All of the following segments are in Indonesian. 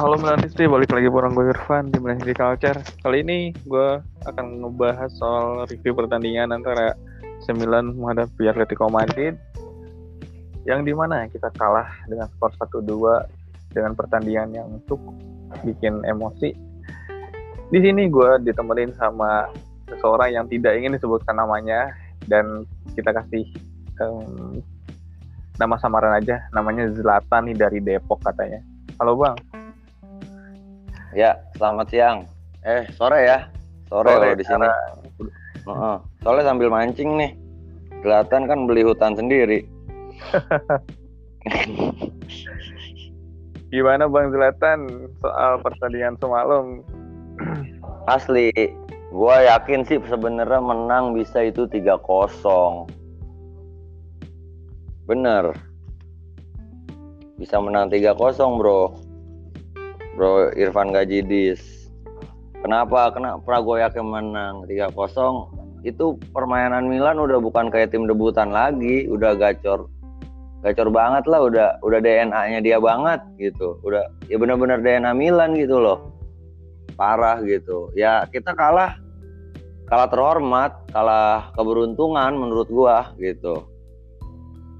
Halo Milanisty, balik lagi bareng gue Irfan di Milanisty Culture. Kali ini gue akan ngebahas soal review pertandingan antara Sembilan menghadapi Atletico Madrid yang di mana kita kalah dengan skor 1-2 dengan pertandingan yang cukup bikin emosi. Di sini gue ditemenin sama seseorang yang tidak ingin disebutkan namanya dan kita kasih um, nama samaran aja, namanya Zlatan dari Depok katanya. Halo bang. Ya, selamat siang. Eh, sore ya. Sore, sore di sini. Uh -uh. Soalnya sambil mancing nih. Kelihatan kan beli hutan sendiri. Gimana Bang Zlatan soal pertandingan semalam? Asli, gue yakin sih sebenarnya menang bisa itu 3-0. Bener. Bisa menang 3-0 bro Bro Irfan Gajidis. Kenapa? Kenapa gue yakin menang 3-0? Itu permainan Milan udah bukan kayak tim debutan lagi, udah gacor. Gacor banget lah, udah udah DNA-nya dia banget gitu. Udah ya benar-benar DNA Milan gitu loh. Parah gitu. Ya kita kalah kalah terhormat, kalah keberuntungan menurut gua gitu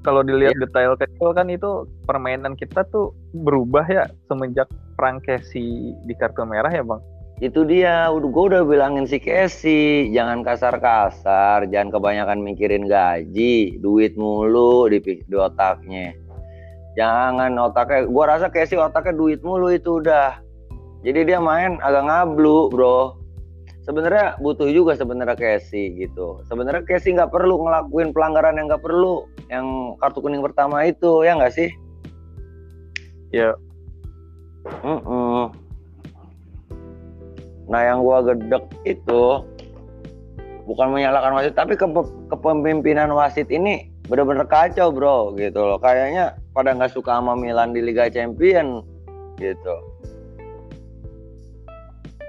kalau dilihat ya. detail kecil kan itu permainan kita tuh berubah ya semenjak perang Casey di kartu merah ya bang itu dia udah gue udah bilangin si Casey jangan kasar-kasar jangan kebanyakan mikirin gaji duit mulu di, di otaknya jangan otaknya gue rasa Casey otaknya duit mulu itu udah jadi dia main agak ngablu bro sebenarnya butuh juga sebenarnya Casey gitu. Sebenarnya Casey nggak perlu ngelakuin pelanggaran yang nggak perlu, yang kartu kuning pertama itu ya nggak sih? Ya. Mm -mm. Nah yang gua gedek itu bukan menyalahkan wasit, tapi ke kepemimpinan wasit ini bener-bener kacau bro gitu loh. Kayaknya pada nggak suka sama Milan di Liga Champion gitu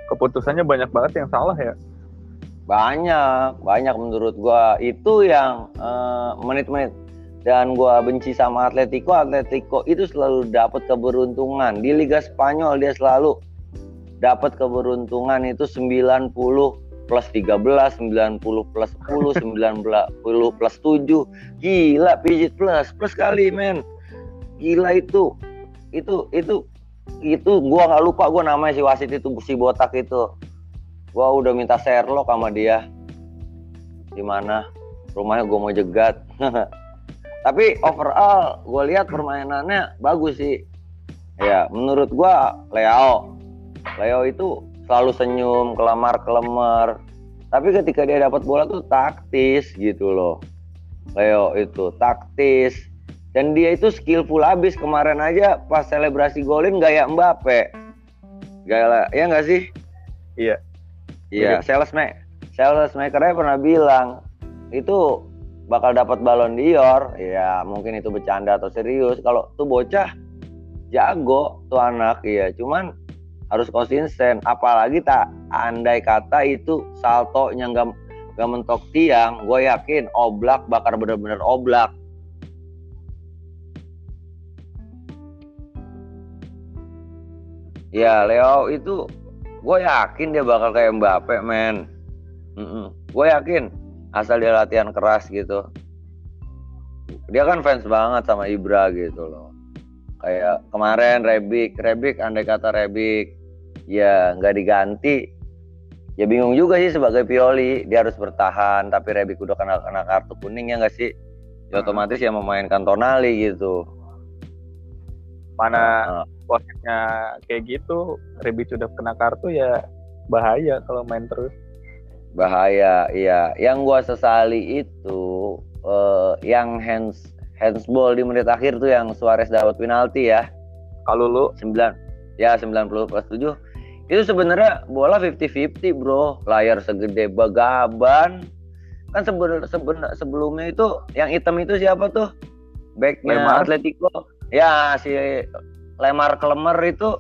keputusannya banyak banget yang salah ya banyak banyak menurut gua itu yang eh, menit-menit uh, dan gua benci sama Atletico Atletico itu selalu dapat keberuntungan di Liga Spanyol dia selalu dapat keberuntungan itu 90 plus 13, 90 plus 10, 90 plus 7. Gila pijit plus, plus kali men. Gila itu. Itu itu itu gua nggak lupa gua namanya si wasit itu si botak itu gua udah minta Sherlock sama dia di mana rumahnya gua mau jegat tapi overall gua lihat permainannya bagus sih. Ya menurut gua Leo. Leo itu selalu senyum kelamar kelemar tapi ketika dia dapat bola tuh taktis gitu loh. Leo itu taktis. Dan dia itu skillful abis kemarin aja pas selebrasi golin gaya Mbappe. Gaya ya nggak sih? Iya. Iya, sales make sales makernya pernah bilang itu bakal dapat balon dior. Ya, mungkin itu bercanda atau serius. Kalau tuh bocah jago tuh anak ya, cuman harus konsisten apalagi tak andai kata itu salto yang gak, gak mentok tiang gue yakin oblak bakar bener-bener oblak Ya Leo itu gue yakin dia bakal kayak Mbappe men. Gue yakin asal dia latihan keras gitu. Dia kan fans banget sama Ibra gitu loh. Kayak kemarin Rebik, Rebik andai kata Rebik ya nggak diganti. Ya bingung juga sih sebagai Pioli dia harus bertahan tapi Rebik udah kena kena kartu kuning ya nggak sih? Ya otomatis ya memainkan Tonali gitu. Mana wasitnya kayak gitu Rebic sudah kena kartu ya bahaya kalau main terus bahaya iya. Yang gua sesali itu uh, yang hands handsball di menit akhir tuh yang Suarez dapat penalti ya. Kalau lu? 9 ya 90 plus 7 itu sebenarnya bola 50-50 bro. Layar segede bagaban kan sebenarnya sebelumnya itu yang hitam itu siapa tuh? Backnya Atletico. Ya si lemar kelemer itu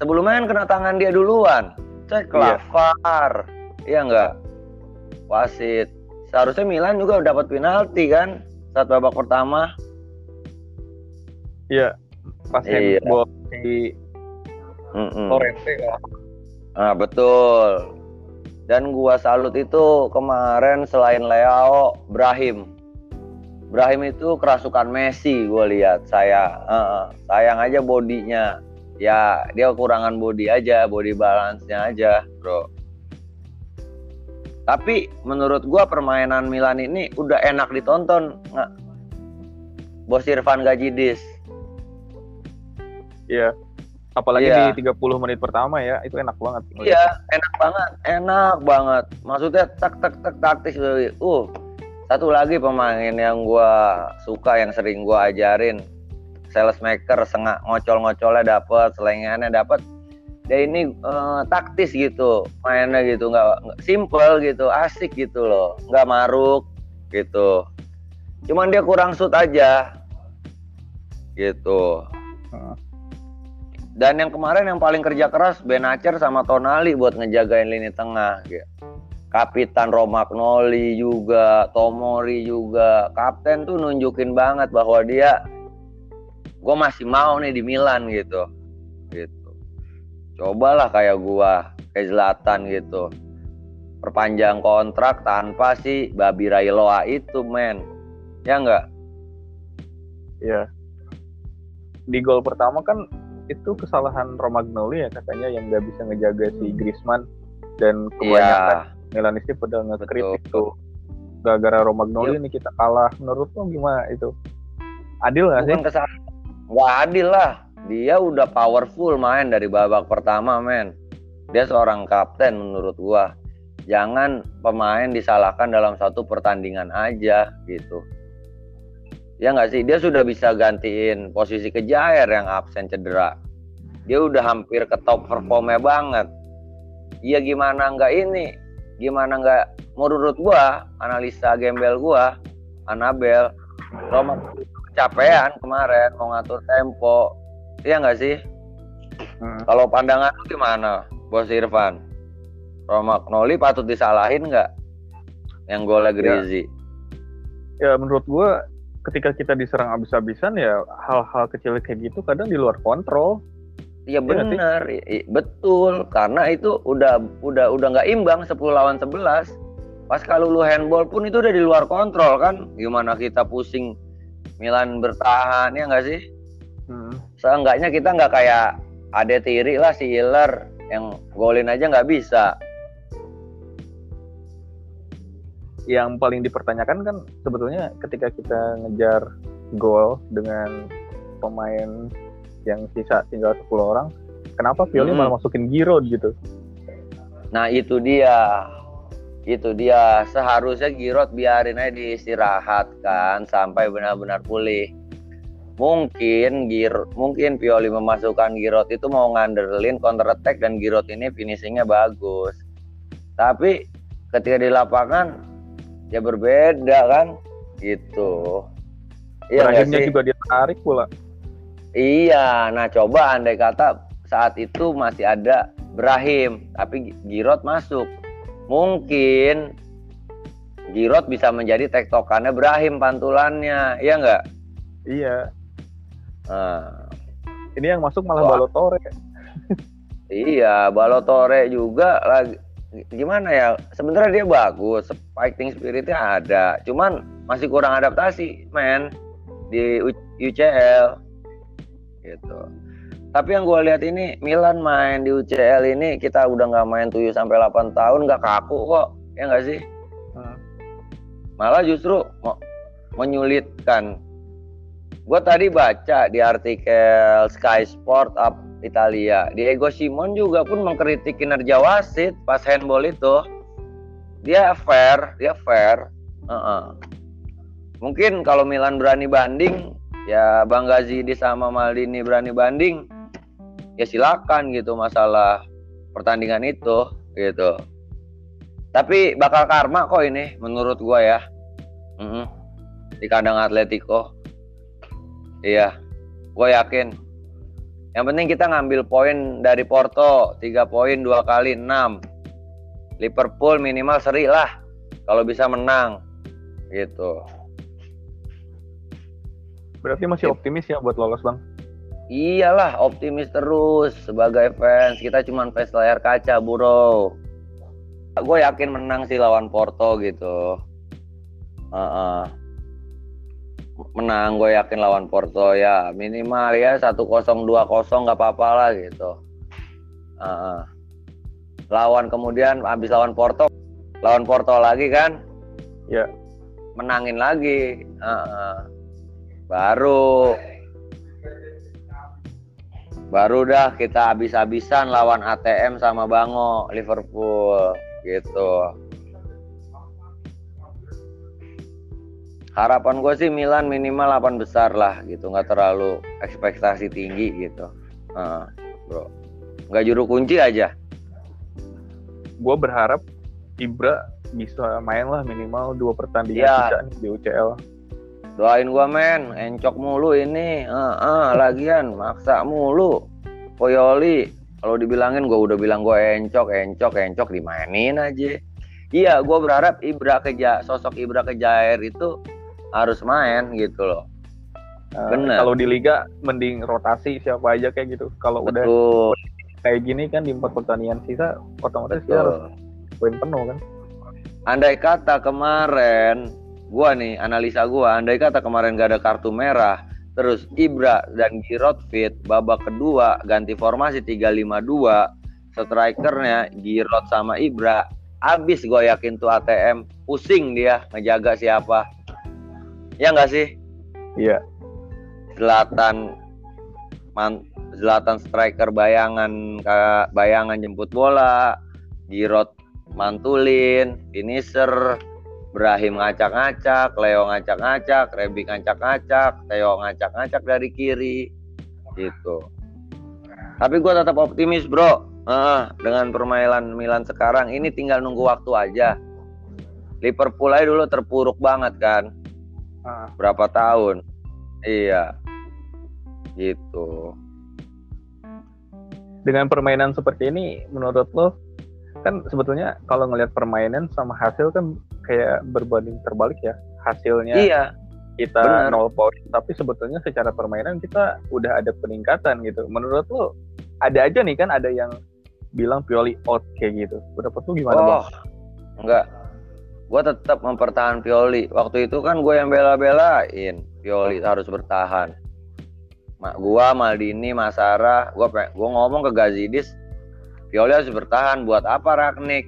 sebelumnya kan kena tangan dia duluan. Cek iya. Iya enggak wasit seharusnya Milan juga dapat penalti kan saat babak pertama iya pas iya. di Mm-mm. Lorente kan. Nah, betul. Dan gua salut itu kemarin selain Leo, Brahim. Brahim itu kerasukan Messi gue lihat saya uh, sayang aja bodinya ya dia kekurangan body aja body balance-nya aja bro tapi menurut gua permainan Milan ini udah enak ditonton nggak Bos Irfan Gajidis Iya. Apalagi Iya. di 30 menit pertama ya, itu enak banget. Iya, enak banget, enak banget. Maksudnya tak tak tak taktis. Uh, satu lagi pemain yang gua suka yang sering gua ajarin, sales maker, sengak ngocol-ngocolnya dapat, selengannya dapat. Dia ini eh, taktis gitu, mainnya gitu, nggak simple gitu, asik gitu loh, nggak maruk gitu. Cuman dia kurang shoot aja, gitu. Dan yang kemarin yang paling kerja keras Ben Acer sama Tonali buat ngejagain lini tengah. gitu. Kapitan Romagnoli juga, Tomori juga. Kapten tuh nunjukin banget bahwa dia gue masih mau nih di Milan. Gitu. Cobalah kayak gua, kayak Zlatan gitu. Perpanjang kontrak tanpa si Babi Railoa itu, men. Ya enggak? Iya. Di gol pertama kan itu kesalahan Romagnoli ya katanya yang nggak bisa ngejaga si Griezmann dan kebanyakan Iya. Milanisti pada ngekritik Betul. tuh gara-gara Romagnoli ini kita kalah menurut lo gimana itu adil nggak sih kesalahan nggak adil lah dia udah powerful main dari babak pertama men. Dia seorang kapten menurut gua. Jangan pemain disalahkan dalam satu pertandingan aja gitu. Ya nggak sih? Dia sudah bisa gantiin posisi kejair yang absen cedera. Dia udah hampir ke top performnya banget. Iya gimana nggak ini? Gimana nggak? Menurut gua analisa gembel gua Anabel Roma kecapean kemarin mau ngatur tempo iya nggak sih Hmm. kalau pandangan lu gimana bos Irfan Romagnoli patut disalahin nggak yang golnya Grizi ya menurut gua ketika kita diserang abis-abisan ya hal-hal kecil kayak gitu kadang di luar kontrol Iya Iya benar, i- betul. Karena itu udah udah udah nggak imbang 10 lawan 11. Pas kalau lu handball pun itu udah di luar kontrol kan. Gimana kita pusing Milan bertahan ya nggak sih? Seenggaknya kita nggak kayak Ade Tiri lah si Hiller yang golin aja nggak bisa. yang paling dipertanyakan kan sebetulnya ketika kita ngejar gol dengan pemain yang sisa tinggal 10 orang kenapa Pioli Hmm. malah masukin Giroud gitu Nah itu dia, itu dia. Seharusnya Giroud biarin aja diistirahatkan sampai benar-benar pulih. Mungkin Gir, mungkin Pioli memasukkan Giroud itu mau ngandelin counter attack dan Giroud ini finishingnya bagus. Tapi ketika di lapangan ya berbeda kan, gitu. Iya sih? juga dia tarik pula Iya, nah coba andai kata saat itu masih ada Brahim, tapi Giroud masuk. Mungkin Giroud bisa menjadi tektokannya Brahim pantulannya, iya nggak? iya Nah, ini yang masuk malah Wah. Balotore iya, Balotore juga lagi gimana ya? Sebenarnya dia bagus, fighting spiritnya ada, cuman masih kurang adaptasi, men di UCL gitu. Tapi yang gue lihat ini Milan main di UCL ini kita udah nggak main 7 sampai 8 tahun nggak kaku kok, ya nggak sih? Hmm. Malah justru menyulitkan. Gue tadi baca di artikel Sky Sport Up Italia, Diego Simon juga pun mengkritik kinerja wasit pas handball itu. Dia fair, dia fair. Heeh. Mungkin kalau Milan berani banding, ya Bang Gazidi sama Maldini berani banding, ya silakan gitu masalah pertandingan itu gitu. Tapi bakal karma kok ini menurut gua ya. Mm-mm. Di kandang Atletico. Iya. Gua yakin. Yang penting kita ngambil poin dari Porto, 3 poin dua kali 6. Liverpool minimal seri lah kalau bisa menang. Gitu. berarti masih Iya. optimis ya buat lolos bang Iyalah, optimis terus sebagai fans. Kita cuma fans layar kaca, bro. Gue yakin menang sih lawan Porto gitu. Uh -uh. Menang, gue yakin lawan Porto ya minimal ya satu kosong dua kosong nggak apa-apa lah gitu. Uh. Lawan kemudian habis lawan Porto, lawan Porto lagi kan? Ya. Menangin lagi. Uh -uh. Baru baru dah kita habis-habisan lawan ATM sama Bango Liverpool gitu harapan gue sih Milan minimal 8 besar lah gitu nggak terlalu ekspektasi tinggi gitu. Uh, bro. Nggak juru kunci aja. Gue berharap Ibra bisa main lah minimal dua pertandingan ya. di UCL doain gua men. Encok mulu ini. Uh, uh, lagian maksa mulu. Poyoli kalau dibilangin gua udah bilang gua encok encok encok dimainin aja. Iya gua berharap Ibra Keja sosok Ibra Kejair itu harus main gitu loh. Uh, kalau di liga mending rotasi siapa aja kayak gitu. Kalau udah kayak gini kan di empat pertandingan sisa otomatis kita harus poin penuh kan. Andai kata kemarin gua nih analisa gua andai kata kemarin gak ada kartu merah terus Ibra dan Giroud fit babak kedua ganti formasi 352 strikernya Giroud sama Ibra abis gue yakin tuh ATM pusing dia ngejaga siapa ya nggak sih iya Selatan man Zlatan striker bayangan bayangan jemput bola Giroud mantulin finisher Brahim ngacak-ngacak, Leo ngacak-ngacak, Rebi ngacak-ngacak, Theo ngacak-ngacak dari kiri, gitu. Tapi gue tetap optimis bro, uh, dengan permainan Milan sekarang ini tinggal nunggu waktu aja. Liverpool aja dulu terpuruk banget kan, uh. berapa tahun, iya, gitu. Dengan permainan seperti ini, menurut lo kan sebetulnya kalau ngelihat permainan sama hasil kan kayak berbanding terbalik ya hasilnya iya kita bener. nol poin tapi sebetulnya secara permainan kita udah ada peningkatan gitu menurut lo ada aja nih kan ada yang bilang Pioli out kayak gitu pendapat lo gimana oh, bang? enggak gue tetap mempertahankan Pioli. Waktu itu kan gue yang bela-belain. Pioli harus bertahan. Mak gua Maldini Masara gua gua ngomong ke Gazidis Pioli harus bertahan. Buat apa Ragnik?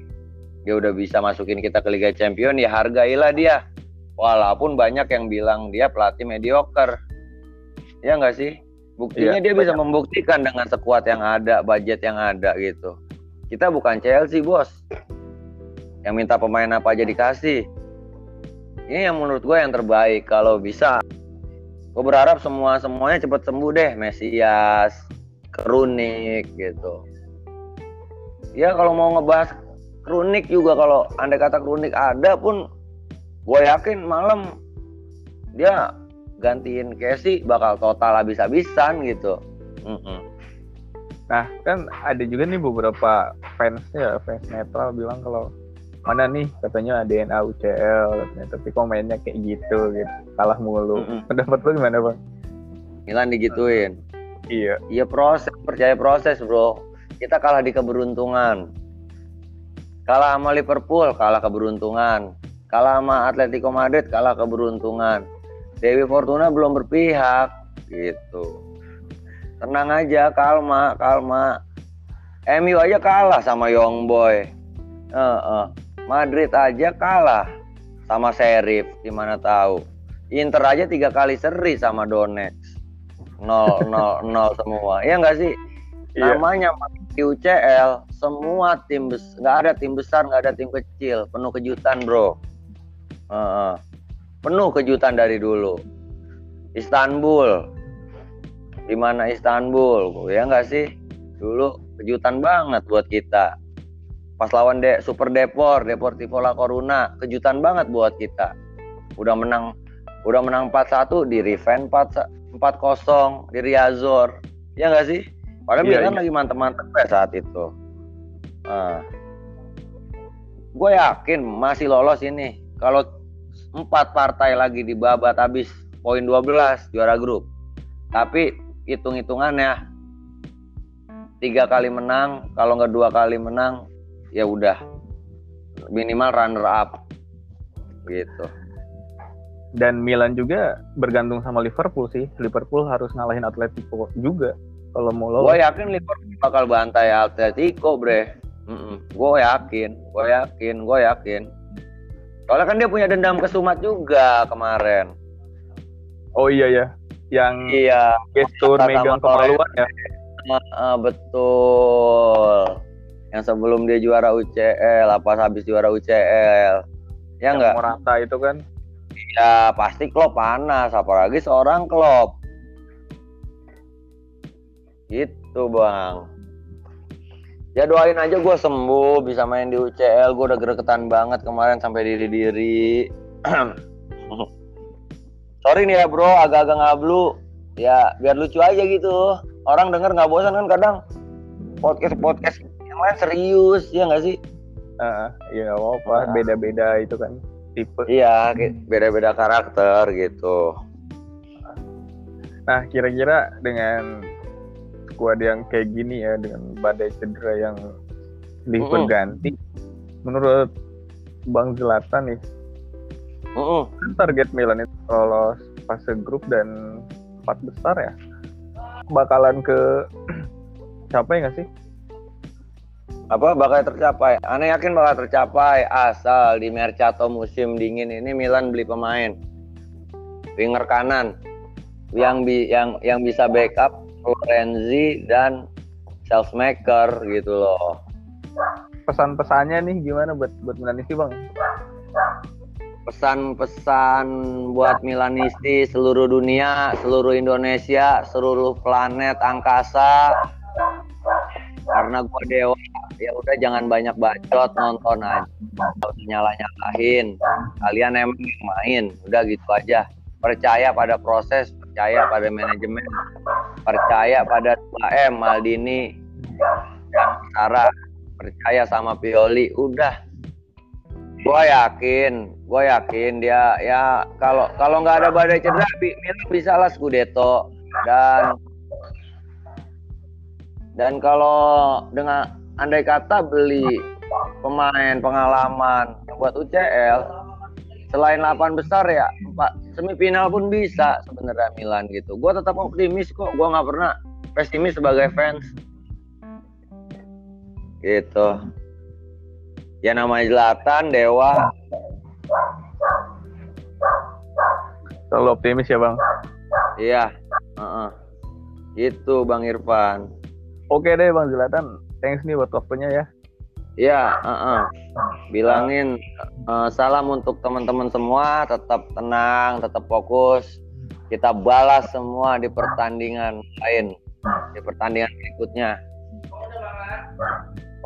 Dia udah bisa masukin kita ke Liga Champion ya hargailah dia. Walaupun banyak yang bilang dia pelatih mediocre. Ya nggak sih? Buktinya ya, dia banyak. bisa membuktikan dengan sekuat yang ada budget yang ada gitu. Kita bukan Chelsea bos yang minta pemain apa aja dikasih ini yang menurut gue yang terbaik kalau bisa gue berharap semua semuanya cepat sembuh deh Mesias Kerunik gitu ya kalau mau ngebahas kronik juga kalau anda kata kronik ada pun gue yakin malam dia gantiin Casey bakal total habis-habisan gitu. Mm -mm. Nah kan ada juga nih beberapa fans ya fans netral bilang kalau mana nih katanya DNA UCL tapi komennya kayak gitu gitu kalah mulu. Mm -mm. Pendapat lu gimana bang? Milan digituin. Iya. Iya proses percaya proses bro kita kalah di keberuntungan. Kalah sama Liverpool, kalah keberuntungan. Kalah sama Atletico Madrid, kalah keberuntungan. Dewi Fortuna belum berpihak, gitu. Tenang aja, kalma, kalma. MU aja kalah sama Young Boy. Uh, uh. Madrid aja kalah sama Sheriff, gimana tahu. Inter aja tiga kali seri sama Donetsk. Nol, nol, nol semua. Iya nggak sih? Iya. Namanya di UCL semua tim nggak ada tim besar nggak ada tim kecil penuh kejutan bro uh, penuh kejutan dari dulu Istanbul di mana Istanbul ya nggak sih dulu kejutan banget buat kita pas lawan De Super Depor Deportivo La Coruna kejutan banget buat kita udah menang udah menang 4-1 di Revenge 4 4-0 di Riazor ya nggak sih Padahal iya, Milan iya. lagi mantep-mantep ya saat itu. Nah, gue yakin masih lolos ini. Kalau empat partai lagi di babat habis poin 12 juara grup. Tapi hitung-hitungannya tiga kali menang kalau nggak dua kali menang ya udah minimal runner up gitu. Dan Milan juga bergantung sama Liverpool sih. Liverpool harus ngalahin Atletico juga kalau mau lolos. Gue yakin Liverpool bakal bantai Atletico bre. Mm -mm. gue yakin gue yakin gue yakin. Soalnya kan dia punya dendam ke Sumat juga kemarin. Oh iya ya. Yang iya. gestur megang kemaluan ya. Uh, betul. Yang sebelum dia juara UCL, apa habis juara UCL. Ya enggak? Morata itu kan. Ya pasti klub panas, apalagi seorang klub. Gitu bang. Ya doain aja gue sembuh, bisa main di UCL. Gue udah gregetan banget kemarin sampai diri-diri. Sorry nih ya bro, agak-agak ngablu. Ya biar lucu aja gitu orang denger nggak bosan kan kadang podcast podcast yang lain serius ya nggak sih uh, ya apa uh. beda-beda itu kan tipe iya beda-beda karakter gitu nah kira-kira dengan skuad yang kayak gini ya dengan badai cedera yang mm -hmm. ganti menurut Bang Zlatan nih mm -hmm. target Milan itu lolos fase grup dan empat besar ya bakalan ke capai nggak sih? Apa bakal tercapai? Aneh yakin bakal tercapai asal di Mercato musim dingin ini Milan beli pemain winger kanan yang bi yang yang bisa backup Florenzi dan Salesmaker gitu loh. Pesan-pesannya nih gimana buat buat Milan ini bang? pesan-pesan buat Milanisti seluruh dunia, seluruh Indonesia, seluruh planet angkasa. Karena gue dewa, ya udah jangan banyak bacot nonton aja, nyala nyalahin. Kalian emang main, udah gitu aja. Percaya pada proses, percaya pada manajemen, percaya pada 2M Maldini dan Sarah, percaya sama Pioli, udah. Gue yakin gue yakin dia ya kalau kalau nggak ada badai cedera Milan bisa lah Scudetto. Dan dan kalau dengan andai kata beli pemain pengalaman buat UCL selain 8 besar ya empat semifinal pun bisa sebenarnya Milan gitu. Gue tetap optimis kok gue nggak pernah pesimis sebagai fans. Gitu. Ya namanya Zlatan Dewa. Selalu optimis ya bang? Iya. Uh -uh. gitu bang Irfan. Oke deh bang Zlatan thanks nih buat waktunya ya Iya, uh -uh. bilangin uh, salam untuk teman-teman semua, tetap tenang, tetap fokus. Kita balas semua di pertandingan lain, di pertandingan berikutnya.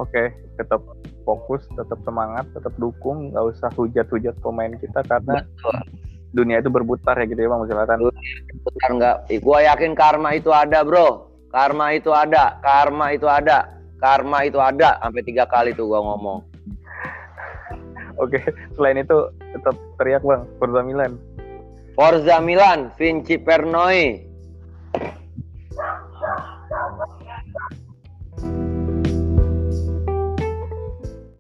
Oke, tetap fokus, tetap semangat, tetap dukung, nggak usah hujat-hujat pemain kita karena Betul. dunia itu berputar ya gitu ya Bang Selatan. Berputar nggak? Gua yakin karma itu ada, Bro. Karma itu ada, karma itu ada, karma itu ada. Sampai tiga kali tuh gua ngomong. Oke, selain itu tetap teriak Bang, Forza Milan. Forza Milan, Vinci Pernoi.